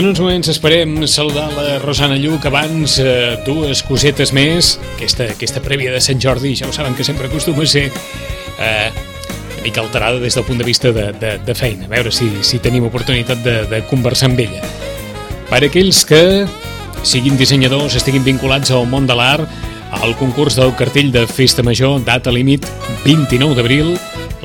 En uns moments esperem saludar la Rosana Lluc abans eh, dues cosetes més aquesta, aquesta prèvia de Sant Jordi ja ho saben que sempre acostuma a ser eh, una mica alterada des del punt de vista de, de, de feina. A veure si, si tenim oportunitat de, de conversar amb ella. Per aquells que siguin dissenyadors, estiguin vinculats al món de l'art al concurs del cartell de Festa Major data límit 29 d'abril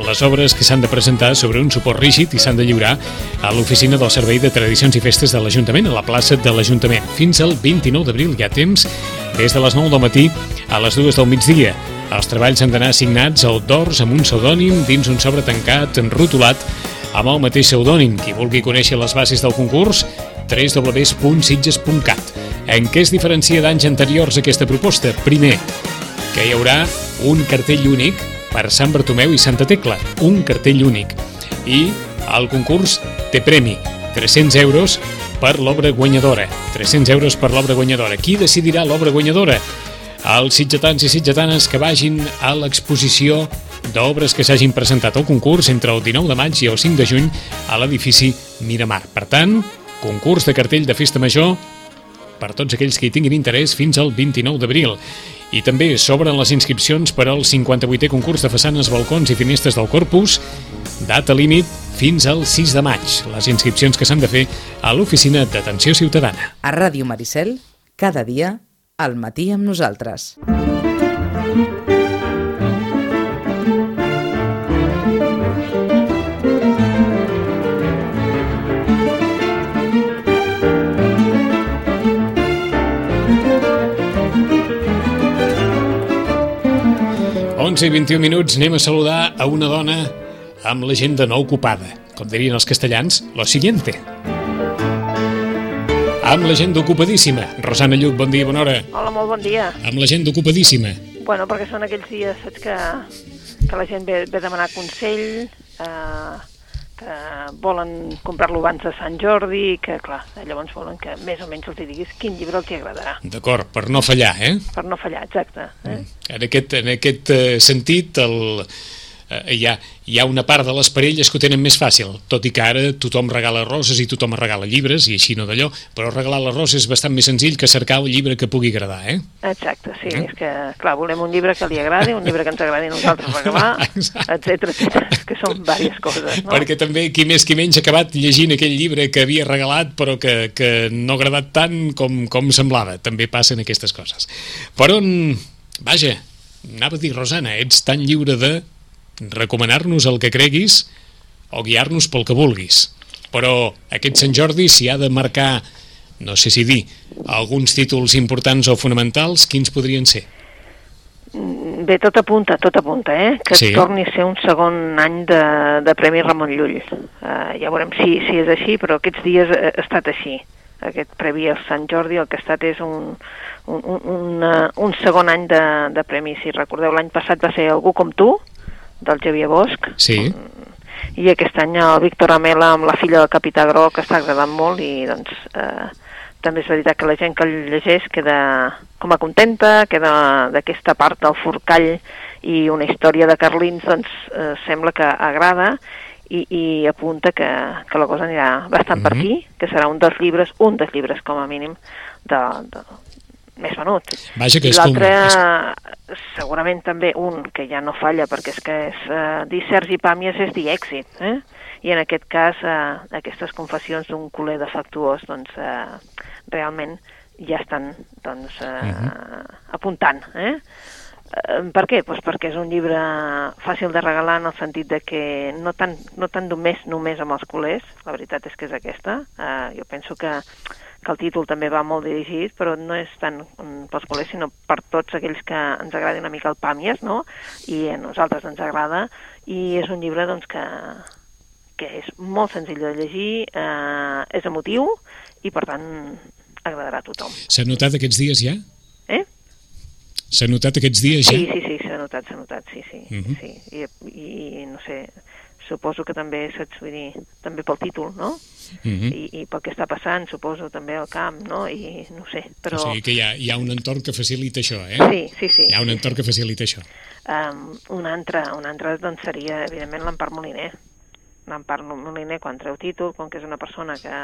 les obres que s'han de presentar sobre un suport rígid i s'han de lliurar a l'oficina del Servei de Tradicions i Festes de l'Ajuntament, a la plaça de l'Ajuntament. Fins al 29 d'abril hi ha temps, des de les 9 del matí a les 2 del migdia. Els treballs han d'anar assignats al dors amb un pseudònim dins un sobre tancat, enrotulat, amb el mateix pseudònim. Qui vulgui conèixer les bases del concurs, www.sitges.cat. En què es diferencia d'anys anteriors aquesta proposta? Primer, que hi haurà un cartell únic per Sant Bartomeu i Santa Tecla, un cartell únic. I el concurs té premi, 300 euros per l'obra guanyadora. 300 euros per l'obra guanyadora. Qui decidirà l'obra guanyadora? Els sitgetans i sitgetanes que vagin a l'exposició d'obres que s'hagin presentat al concurs entre el 19 de maig i el 5 de juny a l'edifici Miramar. Per tant, concurs de cartell de festa major per tots aquells que hi tinguin interès fins al 29 d'abril. I també s'obren les inscripcions per al 58è concurs de façanes, balcons i finestres del Corpus, data límit fins al 6 de maig. Les inscripcions que s'han de fer a l'Oficina d'Atenció Ciutadana. A Ràdio Maricel, cada dia, al matí amb nosaltres. 11 i 21 minuts anem a saludar a una dona amb l'agenda no ocupada. Com dirien els castellans, lo siguiente. Amb l'agenda ocupadíssima. Rosana Lluc, bon dia, bona hora. Hola, molt bon dia. Amb l'agenda ocupadíssima. Bueno, perquè són aquells dies, saps, que, que la gent ve, ve a demanar consell, eh, que volen comprar-lo abans de Sant Jordi, que clar, llavors volen que més o menys els diguis quin llibre els agradarà. D'acord, per no fallar, eh? Per no fallar, exacte. Eh? En aquest, en aquest eh, sentit, el, eh, hi, ha, hi ha una part de les parelles que ho tenen més fàcil, tot i que ara tothom regala roses i tothom regala llibres, i així no d'allò, però regalar les roses és bastant més senzill que cercar el llibre que pugui agradar, eh? Exacte, sí, eh? és que, clar, volem un llibre que li agradi, un llibre que ens agradi a nosaltres regalar, etc etc, que són diverses coses, no? Perquè també qui més qui menys ha acabat llegint aquell llibre que havia regalat però que, que no ha agradat tant com, com semblava, també passen aquestes coses. Per on, vaja, anava a dir, Rosana, ets tan lliure de recomanar-nos el que creguis o guiar-nos pel que vulguis. Però aquest Sant Jordi s'hi ha de marcar, no sé si dir, alguns títols importants o fonamentals, quins podrien ser? Bé, tot apunta, tot apunta, eh? Que Sí. torni a ser un segon any de, de Premi Ramon Llull. Uh, ja veurem si, si és així, però aquests dies ha estat així. Aquest previ al Sant Jordi el que ha estat és un, un, un, un, un segon any de, de premi. Si recordeu, l'any passat va ser Algú com tu, del Xavier Bosch, Sí, i aquest any el Víctor Amela amb la filla del Capità Groc que està agradant molt i doncs eh, també és veritat que la gent que el llegeix queda com a contenta, queda d'aquesta part del forcall i una història de Carlins doncs eh, sembla que agrada i, i apunta que, que la cosa anirà bastant per Mhm. aquí, que serà un dels llibres, un dels llibres com a mínim de, de, més venut. Vaja, que és com- segurament també un que ja no falla, perquè és que és, eh, dir Sergi Pàmies és dir èxit, eh? I en aquest cas, eh, aquestes confessions d'un culer defectuós, doncs, eh, realment ja estan, doncs, eh, apuntant, eh? Eh, Per què? Pues perquè és un llibre fàcil de regalar en el sentit de que no tant, no tant només, només amb els culers, la veritat és que és aquesta. Eh, jo penso que, que el títol també va molt dirigit, però no és tant mm, pels culers, sinó per tots aquells que ens agradi una mica el Pàmies, no? I a nosaltres ens agrada, i és un llibre doncs, que, que és molt senzill de llegir, eh, és emotiu, i per tant agradarà a tothom. s'ha notat aquests dies ja? Eh? S'ha notat aquests dies ja? Sí, sí, sí, s'ha notat, s'ha notat, sí, sí, Mhm. sí. I, I, no sé, suposo que també, saps, vull dir, també pel títol, no? Mhm. I, I pel que està passant, suposo, també al camp, no? I no sé, però... O sigui que hi ha, hi ha un entorn que facilita això, eh? Sí, sí, sí. Hi ha un entorn que facilita això. Um, un altre, un altre doncs seria, evidentment, l'Empar Moliner. l'Empar Moliner, quan treu títol, com que és una persona que,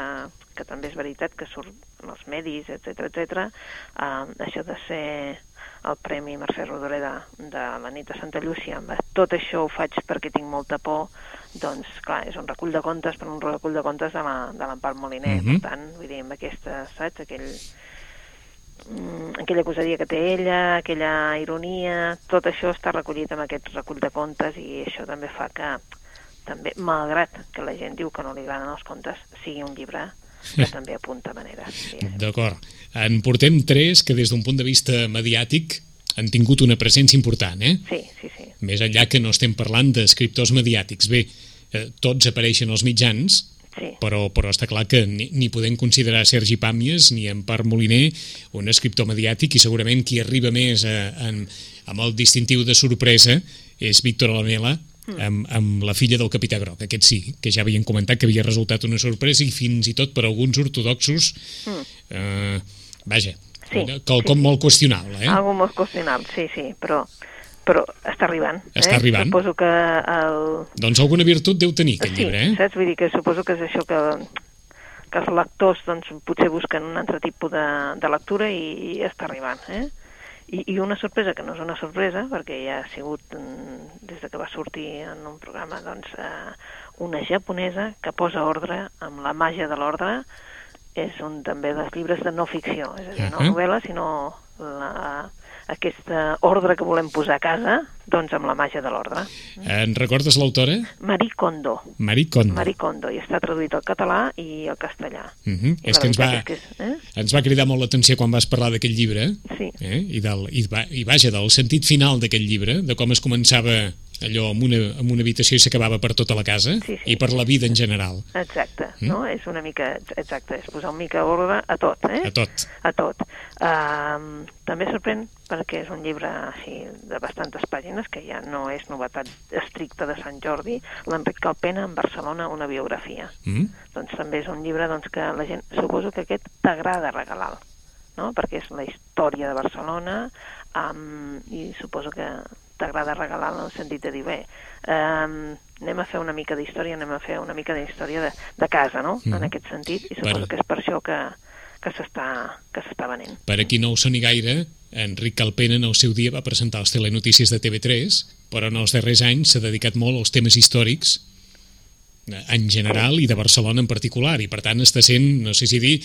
que també és veritat que surt en els medis, etc etc, eh, això de ser el Premi Mercè Rodoreda de la nit de Santa Llúcia, tot això ho faig perquè tinc molta por, doncs, clar, és un recull de contes, però un recull de contes de l'Empar Moliner, Mhm. per tant, vull dir, amb aquesta, saps, aquell, mm, aquella gosadia que té ella, aquella ironia, tot això està recollit en aquest recull de contes i això també fa que, també, malgrat que la gent diu que no li agraden els contes, sigui un llibre que també apunta maneres. Sí, sí. D'acord. En portem tres que des d'un punt de vista mediàtic han tingut una presència important, eh? sí, sí, sí. Més enllà que no estem parlant d'escriptors mediàtics. Bé, eh, tots apareixen als mitjans, sí. però, però està clar que ni, ni podem considerar Sergi Pàmies ni Empar Moliner un escriptor mediàtic i segurament qui arriba més a, en, amb el distintiu de sorpresa és Víctor Alamela amb, amb la filla del capità Groc, aquest sí, que ja havien comentat que havia resultat una sorpresa i fins i tot per alguns ortodoxos eh, vaja, Sí, quelcom sí, sí. molt qüestionable eh? Algo molt qüestionable, sí, sí, però, però està arribant. Està eh? arribant. Suposo que el... doncs alguna virtut deu tenir aquest sí, llibre eh? saps? Vull dir que suposo que és això que, que els lectors doncs, potser busquen un altre tipus de, de lectura i, i està arribant. Eh? I, I una sorpresa que no és una sorpresa, perquè ja ha sigut, mm, des de que va sortir en un programa, doncs, eh, una japonesa que posa ordre amb la màgia de l'ordre, és un també dels llibres de no ficció, és a dir, no novel·la, sinó la, aquesta ordre que volem posar a casa, doncs amb la màgia de l'ordre. En recordes l'autora? Marie Kondo. Marie Kondo. Marie Kondo, i està traduït al català i al castellà. Mhm. I És que ens va, és que és, eh? ens va cridar molt l'atenció quan vas parlar d'aquest llibre Sí. eh? I, del, i, va, i vaja, del sentit final d'aquest llibre, de com es començava allò amb una, amb una habitació i s'acabava per tota la casa Sí, sí. i per la vida en general, Exacte, Mm. no? És una mica, exacte, és posar una mica ordre a tot, eh? a tot. A tot. Um, també sorprèn perquè és un llibre així de bastantes pàgines, que ja no és novetat estricta de Sant Jordi, l'Enric Calpena en Barcelona, una biografia. Mm? Doncs també és un llibre doncs, que la gent, suposo que aquest t'agrada regalar no? perquè és la història de Barcelona um, i suposo que t'agrada regalar en el sentit de dir, bé, um, anem a fer una mica d'història, anem a fer una mica d'història de, de casa, no?, Mhm. en aquest sentit, i suposo Per- que és per això que, que s'està que s'està venent. Per a qui no ho soni gaire, Enric Calpena en el seu dia va presentar les telenotícies de TV3, però en els darrers anys s'ha dedicat molt als temes històrics eh, en general i de Barcelona en particular, i per tant està sent, no sé si dir,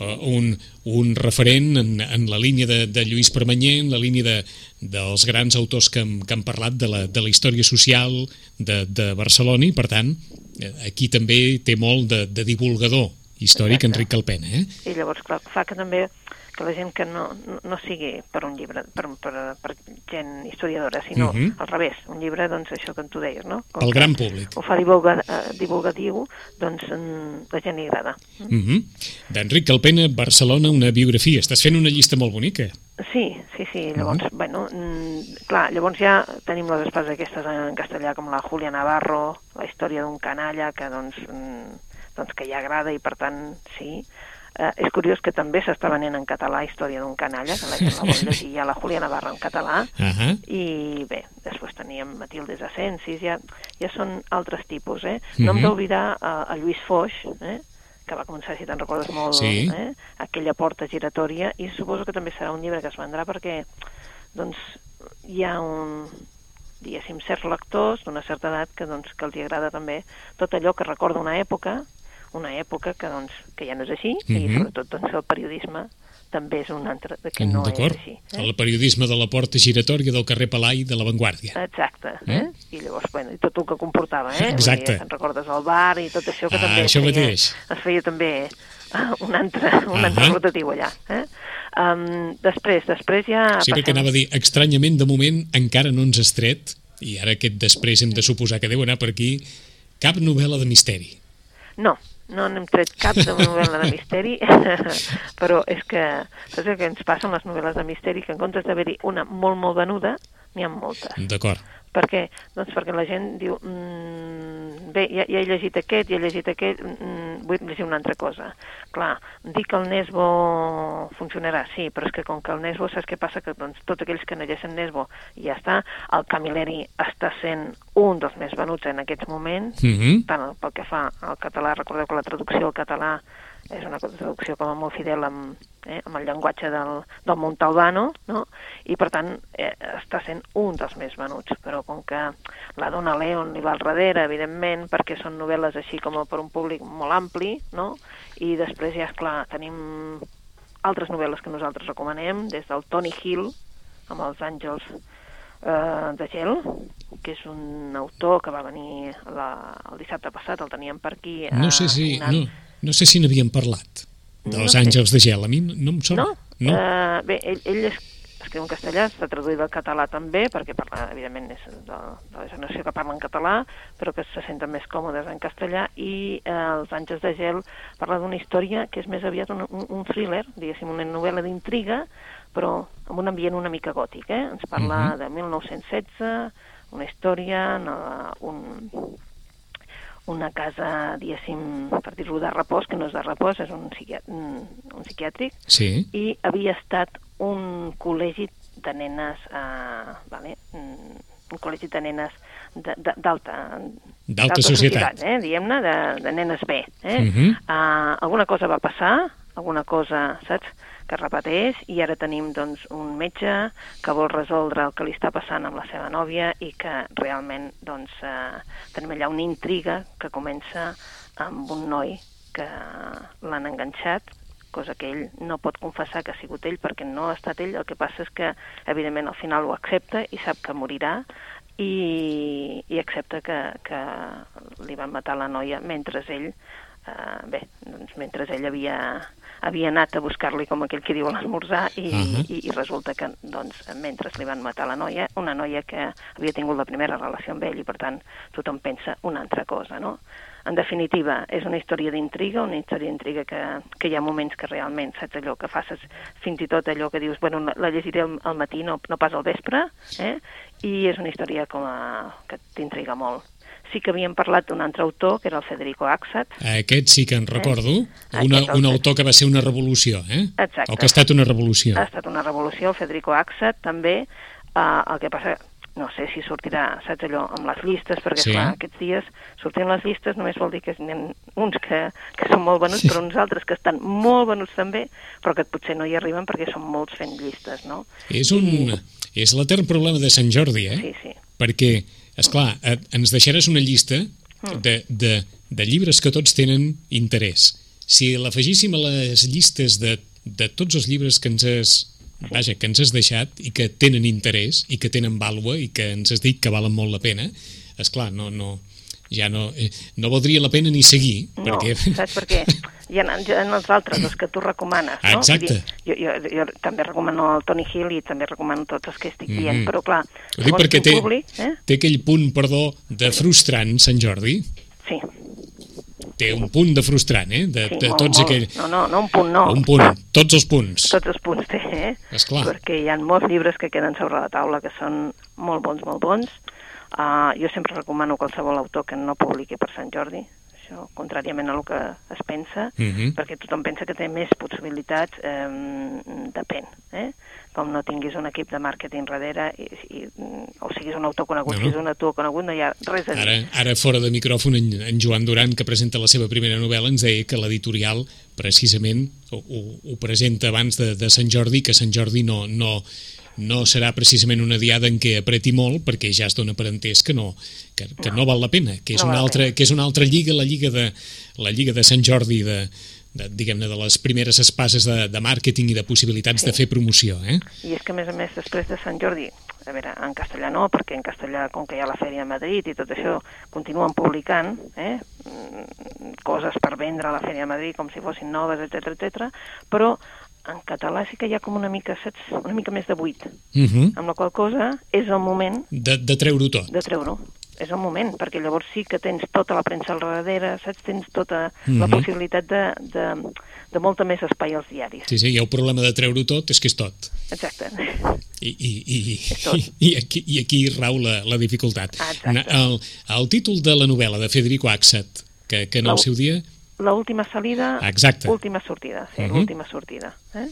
un, un referent en, en la línia de, de Lluís Permanyer, en la línia de, dels grans autors que que han parlat de la, de la història social de, de Barcelona i per tant eh, aquí també té molt de, de divulgador històric Exacte. Enric Calpena, eh? I llavors, clar, fa que també que la gent que no, no, sigui per un llibre, per, per, per gent historiadora, sinó Mhm. al revés, un llibre, doncs això que tu deies, no? Com que gran públic. Ho fa divulga, eh, divulgatiu, doncs mm, la gent li agrada. Mm -hmm. D'Enric Calpena, Barcelona, una biografia. Estàs fent una llista molt bonica. Sí, sí, sí. Llavors, uh -huh. bueno, mm, clar, llavors ja tenim les espases aquestes en castellà com la Julia Navarro, la història d'un canalla que doncs, doncs que ja agrada i per tant, sí. Eh, és curiós que també s'està venent en català Història d'un canalla, que la gent la vol llegir ja la Julia Navarro en català, Uh -huh. i bé, després teníem Matildes Asensis, ja, ja són altres tipus, eh? No hem Mhm. d'oblidar a, a Lluís Foix, eh? que va començar, si te'n recordes molt, Sí. eh? aquella porta giratòria, i suposo que també serà un llibre que es vendrà perquè doncs, hi ha un diguéssim, certs lectors d'una certa edat que, doncs, que els agrada també tot allò que recorda una època, una època que, doncs, que ja no és així, i Mhm. sobretot doncs, el periodisme també és un altre de que no és així. El periodisme de la porta giratòria del carrer Palai de la Vanguardia. Exacte, eh? Eh? I llavors, bueno, i tot el que comportava, eh? Exacte. Dir, te'n recordes el bar i tot això que Ah, també es això feia, mateix. es feia també ah, un altre, un altre Ahà. rotatiu allà. Eh? Um, després, després ja... Sí, perquè passem- anava a dir, estranyament, de moment, encara no ens has tret, i ara aquest després hem de suposar que deu anar per aquí, cap novel·la de misteri. No, no n'hem tret cap de novel·la de misteri, però és que saps el que ens passa amb les novel·les de misteri? Que en comptes d'haver-hi una molt, molt venuda, n'hi ha moltes. D'acord. Per què? Doncs perquè la gent diu, mm, bé, ja, ja he llegit aquest, ja he llegit aquest, mm, vull llegir una altra cosa. Clar, dir que el Nesbo funcionarà, sí, però és que com que el Nesbo, saps què passa? Que doncs, tots aquells que no llegeixen Nesbo ja està, el Camilleri està sent un dels més venuts en aquests moments, Mm -hmm. tant pel que fa al català, recordeu que la traducció al català és una traducció com a molt fidel amb, eh, amb el llenguatge del, del Montalbano, no? i per tant eh, està sent un dels més venuts, però com que la dona Leon li va al darrere, evidentment, perquè són novel·les així com per un públic molt ampli, no? i després ja, és clar, tenim altres novel·les que nosaltres recomanem, des del Tony Hill, amb els àngels eh, de gel, que és un autor que va venir la, el dissabte passat, el teníem per aquí. No eh, sé si, signat. no, no sé si n'havíem parlat, dels No sé. àngels de gel. A mi no, em sona. No? no. Uh, bé, ell, ell es, escriu en castellà, està traduït al català també, perquè parla, evidentment, és de, de la generació que parla en català, però que se senten més còmodes en castellà, i eh, Els Àngels de Gel parla d'una història que és més aviat un, un, un thriller, diguéssim, una novel·la d'intriga, però amb un ambient una mica gòtic, eh? Ens parla Mhm. de 1916, una història, eh, un, una casa, diguéssim, per dir-ho de repòs, que no és de repòs, és un, psiquià un, psiquiàtric, Sí, i havia estat un col·legi de nenes, eh, vale? mm, un col·legi de nenes d'alta D'alta societat. eh? diguem-ne, de, de nenes bé. Eh? Mhm. uh, alguna cosa va passar, alguna cosa, saps?, que repeteix, i ara tenim doncs, un metge que vol resoldre el que li està passant amb la seva nòvia i que realment doncs, eh, tenim allà una intriga que comença amb un noi que l'han enganxat cosa que ell no pot confessar que ha sigut ell perquè no ha estat ell, el que passa és que evidentment al final ho accepta i sap que morirà i, i accepta que, que li van matar la noia mentre ell eh, bé, doncs mentre ell havia, havia anat a buscar-li com aquell que diu l'esmorzar i, uh Ahà. -huh. i, i resulta que doncs, mentre li van matar la noia, una noia que havia tingut la primera relació amb ell i per tant tothom pensa una altra cosa, no? En definitiva, és una història d'intriga, una història d'intriga que, que hi ha moments que realment, saps allò que fas, fins i tot allò que dius, bueno, la, la llegiré al, al matí, no, no pas al vespre, eh? i és una història com a, que t'intriga molt. Sí que havíem parlat d'un altre autor, que era el Federico Axat, Aquest sí que en recordo. Eh? Una, Aquest un autor que va ser una revolució, eh? Exacte. O que ha estat una revolució. ha estat una revolució, el Federico Axat també, eh, el que passa, no sé si sortirà, saps allò, amb les llistes, perquè Sí. sí. clar, aquests dies sortint les llistes només vol dir que n'hi ha uns que, que són molt venuts, però uns altres que estan molt venuts també, però que potser no hi arriben perquè són molts fent llistes, no? És un... És l'etern problema de Sant Jordi, eh? Sí, sí. Perquè, és clar, ens deixaràs una llista de, de, de llibres que tots tenen interès. Si l'afegíssim a les llistes de, de tots els llibres que ens has vaja, que ens has deixat i que tenen interès i que tenen vàlua i que ens has dit que valen molt la pena, és clar, no, no, ja no, eh, no valdria la pena ni seguir, No, perquè... saps per què? Hi ha, hi ha els altres, els que tu recomanes, no? Exacte. Vull dir, jo, jo, jo també recomano el Tony Hill i també recomano tots els que estic dient, Mhm. però clar, Ho dic perquè té, públic, eh? té aquell punt, perdó, de frustrant, Sant Jordi. Sí, Té un punt de frustrant, eh? De, sí, de molt, tots molt. aquells... No, no, no un punt, no. Un punt, tots els punts. Tots els punts té, eh? Esclar. Perquè hi ha molts llibres que queden sobre la taula que són molt bons, molt bons. Uh, jo sempre recomano qualsevol autor que no publiqui per Sant Jordi, això contràriament a el que es pensa, Mhm. perquè tothom pensa que té més possibilitats, eh, depèn. Eh? Com no tinguis un equip de màrqueting darrere, i, i, o siguis un autor conegut, No, no, no. si és un autor conegut, no hi ha res a dir. Ara, ara fora de micròfon, en, en Joan Duran, que presenta la seva primera novel·la, ens deia que l'editorial precisament ho, ho, ho presenta abans de, de Sant Jordi, que Sant Jordi no, no, no serà precisament una diada en què apreti molt, perquè ja es dona per entès que no, que, que no. val la pena, que és, No una altra, pena. que és una altra lliga, la lliga de, la lliga de Sant Jordi, de, de, diguem-ne, de les primeres espases de, de màrqueting i de possibilitats sí. de fer promoció, eh? I és que, a més a més, després de Sant Jordi, a veure, en castellà no, perquè en castellà, com que hi ha la Fèria de Madrid i tot això, continuen publicant eh, mm, coses per vendre a la Fèria de Madrid com si fossin noves, etc etc. però en català sí que hi ha com una mica, saps, una mica més de buit, Uh -huh. amb la qual cosa és el moment De, de treure-ho tot. de treure-ho. és el moment, perquè llavors sí que tens tota la premsa al darrere, saps? Tens tota la Mhm. possibilitat de, de, de molta més espai als diaris. Sí, sí, hi ha el problema de treure-ho tot, és que és tot. Exacte. I, i, i, i, i, aquí, i aquí rau la, la dificultat. Ah, exacte. El, el títol de la novel·la de Federico Axat, que, que en el seu dia... L'última salida, Exacte. última sortida, sí, Mhm. l'última sortida. Eh?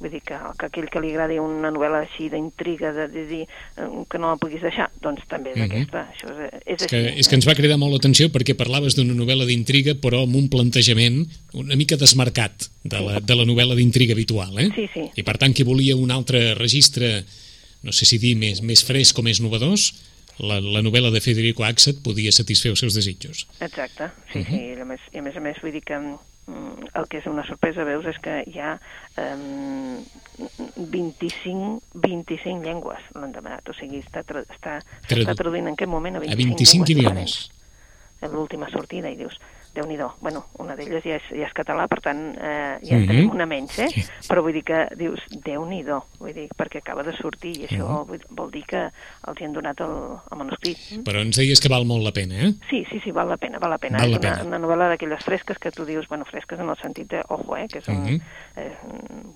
Vull dir que, que aquell que li agradi una novel·la així d'intriga, de, de dir eh, que no la puguis deixar, doncs també és Mhm. aquesta. Això és, és És que, així. és que ens va cridar molt l'atenció perquè parlaves d'una novel·la d'intriga però amb un plantejament una mica desmarcat de la, de la novel·la d'intriga habitual, eh? Sí, sí. I per tant, qui volia un altre registre, no sé si dir més, més fresc o més novedós, la, la novel·la de Federico Axat podia satisfer els seus desitjos. Exacte, sí, Mhm. sí. I a, més, I a més a més vull dir que mm, el que és una sorpresa, veus, és que hi ha um, 25, 25 llengües l'han demanat. O sigui, està, tra està, Tradu- s'està traduint en aquest moment a 25, A 25 llengües idiomes. l'última sortida, i dius, déu nhi Bueno, una d'elles ja és, ja és català, per tant, eh, ja en tenim una menys, eh? Sí. Però vull dir que dius, déu nhi vull dir, perquè acaba de sortir, i això Mhm. vull, vol dir que els hi han donat el, el manuscrit. Però ens deies que val molt la pena, eh? Sí, sí, sí, val la pena, val la pena. Val és la una, pena. una novel·la d'aquelles fresques que tu dius, bueno, fresques en el sentit de, ojo, eh, que és un, Mhm. eh,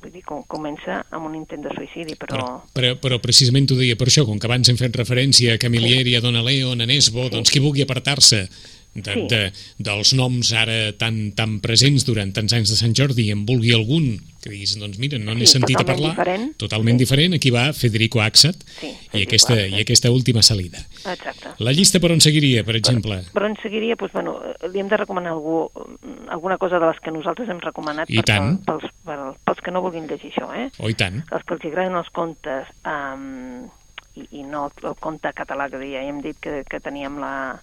vull dir, com, comença amb un intent de suïcidi, però... Però, però, però precisament t'ho deia per això, com que abans hem fet referència a Camilleri, a Dona Leon, a Nesbo, doncs qui vulgui apartar-se de, Sí. de, dels noms ara tan, tan presents durant tants anys de Sant Jordi en vulgui algun que diguis, doncs mira, no n'he Sí, sentit a parlar, diferent. totalment Sí. diferent, aquí va Federico Axat Sí, i, aquesta, Axat. i aquesta última salida. Exacte. La llista per on seguiria, per exemple? Però en seguiria, doncs, bueno, li hem de recomanar algú, alguna cosa de les que nosaltres hem recomanat I tant. pels, pels, pels que no vulguin llegir això, eh? Oh, i tant. Els que els agraden els contes um, i, i no el, el conte català que ja hem dit que, que teníem la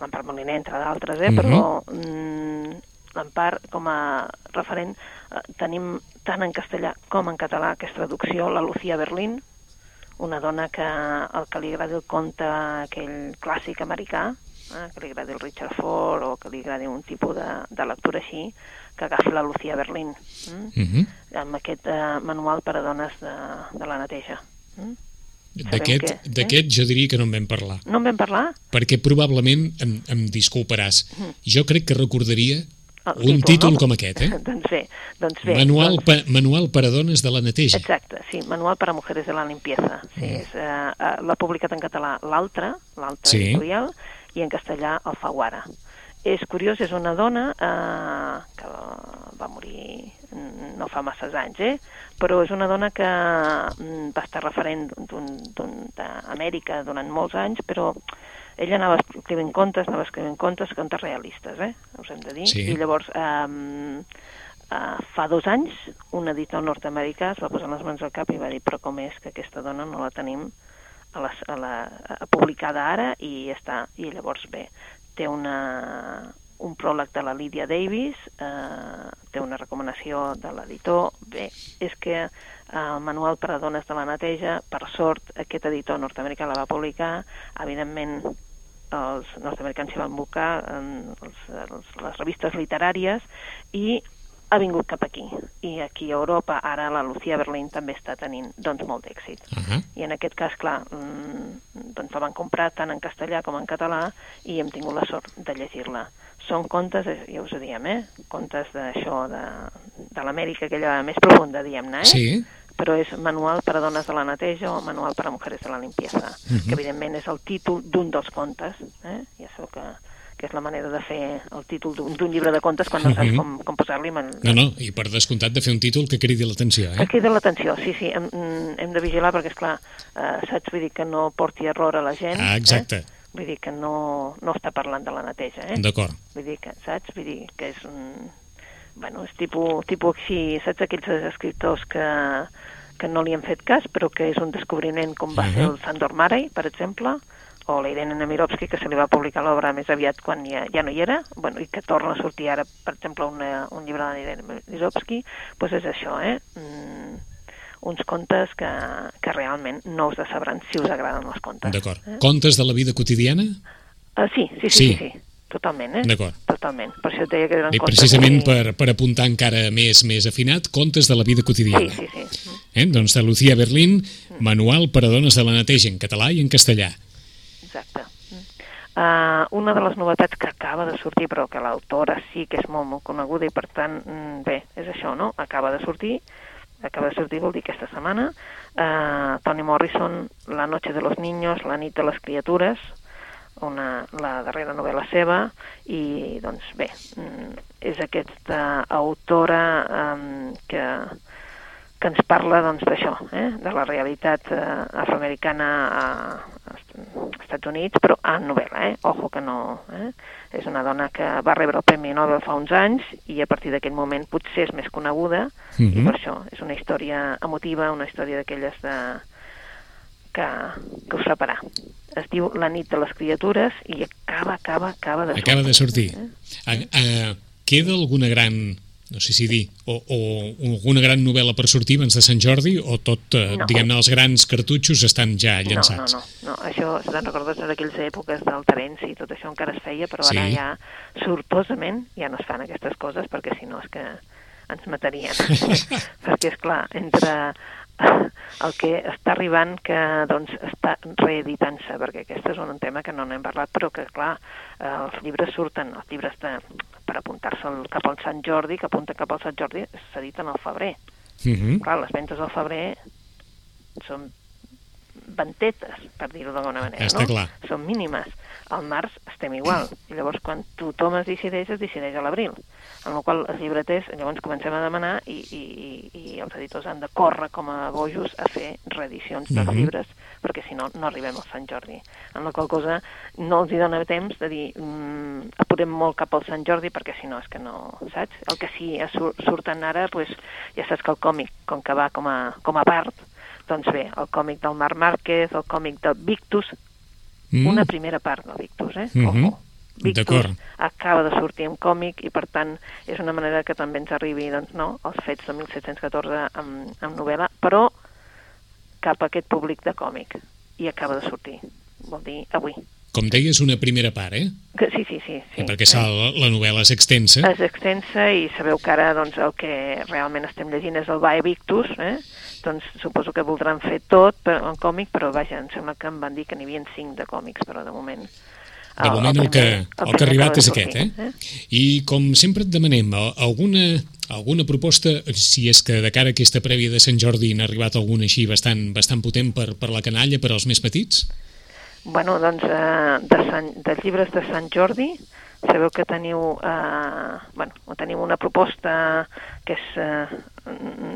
l'Empar Moliner, entre d'altres, eh? Mhm. però mm, l'Empar com a referent eh, tenim tant en castellà com en català que és traducció, la Lucía Berlín, una dona que el que li agradi el conte aquell clàssic americà, eh, que li agradi el Richard Ford o que li agradi un tipus de, de lectura així, que agafi la Lucía Berlín. Mm? Uh -huh. amb aquest eh, manual per a dones de, de la neteja. Mm? D'aquest que- eh? jo diria que no en vam parlar, No en vam parlar? perquè probablement, em, em disculparàs, jo crec que recordaria Mm. El un títol no? com aquest, eh? doncs bé, doncs bé. Manual, doncs, pa, manual per a dones de la neteja. Exacte, sí, Manual per a mujeres de la limpieza. Sí, Mm. és, eh, eh, l'ha publicat en català l'altre, l'altre Sí. editorial, i en castellà el Faguara. És curiós, és una dona eh, que va morir mm, no fa masses anys, eh? però és una dona que mm, va estar referent d'Amèrica durant molts anys, però ella anava escrivint contes, anava escrivint contes, contes realistes, eh? us hem de dir. Sí. I llavors, eh, Uh, fa dos anys, un editor nord-americà es va posar les mans al cap i va dir però com és que aquesta dona no la tenim a la, a la, a publicada ara i ja està. I llavors, bé, té una, un pròleg de la Lydia Davis, eh, té una recomanació de l'editor. Bé, és que eh, el manual per a dones de la neteja, per sort, aquest editor nord-americà la va publicar, evidentment els nord-americans s'hi van buscar en els, els, les revistes literàries i ha vingut cap aquí. I aquí a Europa, ara la Lucía Berlín també està tenint doncs, molt d'èxit. Uh -huh. I en aquest cas, clar, doncs la van comprar tant en castellà com en català i hem tingut la sort de llegir-la. Són contes, eh, ja us ho diem, eh? Contes d'això, de, de l'Amèrica, aquella més profunda, diguem-ne, eh? Sí, però és Manual per a dones de la neteja o Manual per a mujeres de la limpieza, Mhm. que evidentment és el títol d'un dels contes. Eh? Ja sabeu que, que és la manera de fer el títol d'un llibre de contes quan no saps Mhm. com, com posar-li. Man... no, no, i per descomptat de fer un títol que cridi l'atenció, Que eh? crida l'atenció, sí, sí, hem, mm, hem de vigilar perquè, és clar, eh, saps? Vull dir que no porti error a la gent. Ah, exacte. Eh? Vull dir que no, no està parlant de la neteja, eh? D'acord. Vull dir que, saps? Vull dir que és un... Bueno, és tipus, tipus així, saps aquells escriptors que, que no li han fet cas, però que és un descobriment com va Mhm. ser el Sandor Marey, per exemple, o la Irene Nemirovsky, que se li va publicar l'obra més aviat quan ja, ja no hi era, bueno, i que torna a sortir ara, per exemple, una, un llibre de la Irene Nemirovsky, doncs és això, eh? Mm, uns contes que, que realment no us decebran si us agraden els contes. D'acord. Eh? Contes de la vida quotidiana? Uh, sí, sí, sí, Sí. sí, sí, totalment, eh? D'acord. Totalment. Per això et deia que eren I contes precisament així- per, per apuntar encara més més afinat, contes de la vida quotidiana. Sí, sí, sí. Eh? Doncs de Lucía Berlín, Manual per a dones de la neteja en català i en castellà. Exacte. Uh, una de les novetats que acaba de sortir, però que l'autora sí que és molt, molt coneguda i per tant, mm, bé, és això, no? Acaba de sortir, acaba de sortir vol dir aquesta setmana, uh, Toni Morrison, La noche de los niños, La nit de les criatures, una, la darrera novel·la seva, i doncs bé, mm, és aquesta autora um, que, que ens parla doncs d'això, eh? de la realitat eh, afroamericana a, Estats Units, però en novel·la, eh? Ojo que no... Eh? És una dona que va rebre el Premi Nobel fa uns anys i a partir d'aquest moment potser és més coneguda mm -hmm. i Mhm. per això és una història emotiva, una història d'aquelles de... que, que us farà. Es diu La nit de les criatures i acaba, acaba, acaba de Acaba de sortir. Eh? A, a, queda alguna gran, no sé si dir, o, o alguna gran novel·la per sortir abans de Sant Jordi o tot, eh, No. diguem-ne, els grans cartutxos estan ja No, llançats? no, no, no. Això, si te'n recordes, en aquelles èpoques del Terenci i tot això encara es feia, però ara Sí. ja, sortosament, ja no es fan aquestes coses, perquè si no és que ens matarien. perquè, és clar, entre el que està arribant que doncs, està reeditant-se, perquè aquest és un tema que no n'hem parlat, però que, clar, eh, els llibres surten, els llibres de, per apuntar-se cap al Sant Jordi, que apunten cap al Sant Jordi, s'editen al febrer. Mhm. Clar, les ventes al febrer són ventetes, per dir-ho d'alguna manera, Està no? clar. Són mínimes. Al març estem igual. I llavors, quan tothom es decideix, es decideix a l'abril. En la qual els llibreters, llavors comencem a demanar i, i, i, els editors han de córrer com a bojos a fer reedicions dels Mhm. llibres, perquè si no, no arribem al Sant Jordi. En la qual cosa no els hi dona temps de dir mm, apurem molt cap al Sant Jordi, perquè si no és que no, saps? El que sí sur surten ara, pues, ja saps que el còmic, com que va com a, com a part, doncs bé, el còmic del Marc Márquez, el còmic de Victus, Mm. una primera part del Victus, eh? Mhm. Ojo. Victus acaba de sortir en còmic i per tant és una manera que també ens arribi doncs, no, els fets de 1714 amb, amb novel·la, però cap a aquest públic de còmic i acaba de sortir, vol dir avui. Com deies, una primera part, eh? Que, sí, sí, sí. sí Eh, Perquè sa, la, la novel·la és extensa. és extensa i sabeu que ara doncs, el que realment estem llegint és el Vae Victus, eh? doncs suposo que voldran fer tot per, en còmic, però vaja, em sembla que em van dir que n'hi havia cinc de còmics, però de moment... De moment el, que, el, que ha primer arribat és aquest, sortir, eh? I com sempre et demanem, a- alguna, alguna proposta, si és que de cara a aquesta prèvia de Sant Jordi n'ha arribat alguna així bastant, bastant potent per, per la canalla, per als més petits? Bueno, doncs, eh, de Sant, dels llibres de Sant Jordi, sabeu que teniu, eh, bueno, teniu una proposta que és eh,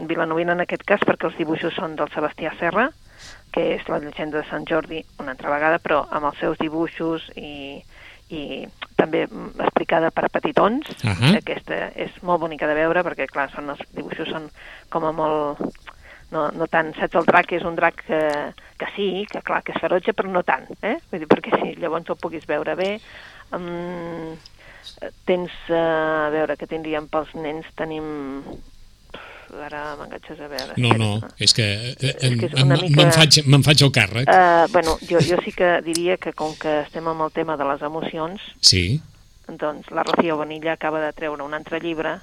vilanovina en aquest cas, perquè els dibuixos són del Sebastià Serra, que és la llegenda de Sant Jordi una altra vegada, però amb els seus dibuixos i, i també mm, explicada per petitons. Ahà. Aquesta és molt bonica de veure perquè, clar, són els dibuixos són com a molt... No, no tant, saps, el drac és un drac que, que sí, que clar, que és ferotge, però no tant, eh? Vull dir, perquè si llavors el puguis veure bé. Um, tens, uh, a veure, que tindríem pels nens, tenim... Ara m'enganxes a veure. No, no, és que, eh, És que me'n mica- faig, me'n faig el càrrec. Uh, bueno, jo, jo sí que diria que com que estem amb el tema de les emocions, Sí, doncs la Rocío Bonilla acaba de treure un altre llibre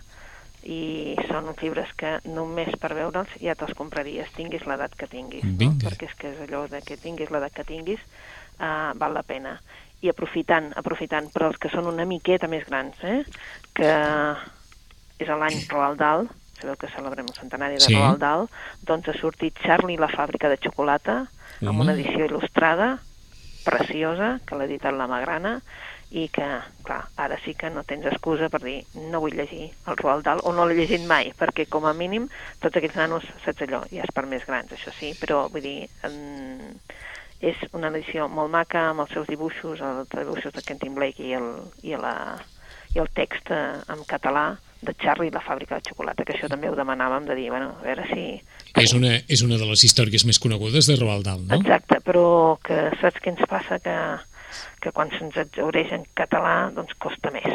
i són uns llibres que només per veure'ls ja te'ls compraries, tinguis l'edat que tinguis, no? Perquè és que és allò de que tinguis l'edat que tinguis, uh, val la pena. I aprofitant, aprofitant, però els que són una miqueta més grans, eh? que és l'any Roald Dahl, sabeu que celebrem el centenari de Sí. Roald Dahl, doncs ha sortit Charlie la fàbrica de xocolata, amb una edició il·lustrada, preciosa, que l'ha editat la Magrana, i que, clar, ara sí que no tens excusa per dir no vull llegir el Roald Dahl, o no l'he llegit mai, perquè com a mínim tots aquests nanos, saps allò, ja és per més grans, això sí, però vull dir, en... és una edició molt maca amb els seus dibuixos, els dibuixos de Quentin Blake i el, i la, i el text eh, en català de Charlie i la fàbrica de xocolata, que això també ho demanàvem de dir, bueno, a veure si... és una, és una de les històries més conegudes de Roald Dahl, no? Exacte, però que saps què ens passa? Que, que quan se'ns exaureix en català, doncs costa més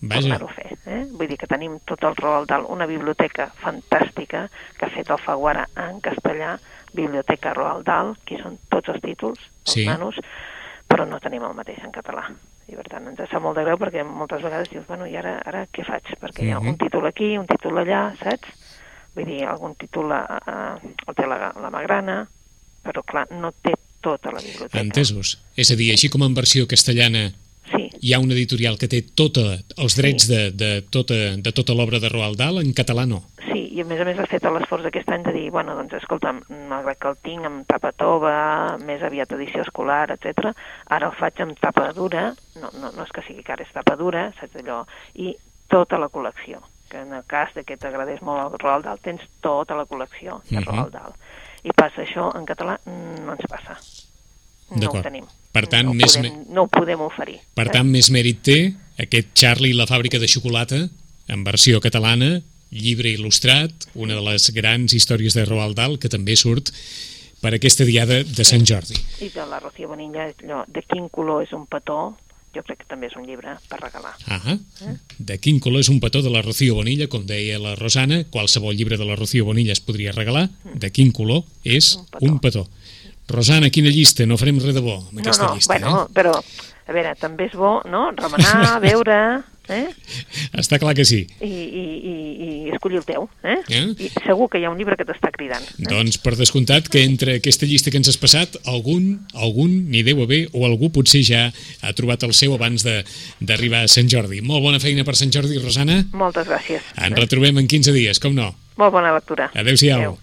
Vaja, fer. Eh? Vull dir que tenim tot el Roald Dahl, una biblioteca fantàstica que ha fet el Faguara en castellà, Biblioteca Roald Dahl, que són tots els títols, els Sí. nanos, però no tenim el mateix en català. I per tant ens sap molt de greu perquè moltes vegades dius, bueno, i ara, ara què faig? Perquè hi ha Mhm. un títol aquí, un títol allà, saps? Vull dir, algun títol a, a, el té la, la Magrana, però clar, no té tota la biblioteca. Entesos. És a dir, així com en versió castellana Sí, hi ha una editorial que té tota, els drets de, de tota, de tota l'obra de Roald Dahl, en català no. sí, i a més a més ha fet l'esforç aquest any de dir, bueno, doncs escolta'm, malgrat que el tinc amb tapa tova, més aviat edició escolar, etc, ara el faig amb tapa dura, no, no, no és que sigui cara, és tapa dura, saps allò, i tota la col·lecció, que en el cas de que t'agradés molt el Roald Dahl, tens tota la col·lecció de Mhm. Roald Dahl. I passa això en català, mm, no ens passa. No ho tenim. Per tant, no més podem, no ho podem oferir. Per eh? tant, més mèrit té aquest Charlie i la fàbrica de xocolata, en versió catalana, llibre il·lustrat, una de les grans històries de Roald Dahl, que també surt per aquesta diada de Sant Jordi. I de la Rocío Bonilla, allò, de quin color és un petó, jo crec que també és un llibre per regalar. Ah De quin color és un petó de la Rocío Bonilla, com deia la Rosana, qualsevol llibre de la Rocío Bonilla es podria regalar. De quin color és Un petó. un petó. Rosana, quina llista? No farem res de bo amb No, aquesta no, llista, bueno, eh? però, a veure, també és bo, no?, remenar, veure, eh? Està clar que sí. I, i, i, i escollir el teu, eh? Eh? I segur que hi ha un llibre que t'està cridant. Eh? Doncs per descomptat que entre aquesta llista que ens has passat, algun, algun n'hi deu haver o algú potser ja ha trobat el seu abans de- d'arribar a Sant Jordi. Molt bona feina per Sant Jordi, Rosana. Moltes gràcies. Ens retrobem en 15 dies, com no. Molt bona lectura. Adéu-siau. Adéu.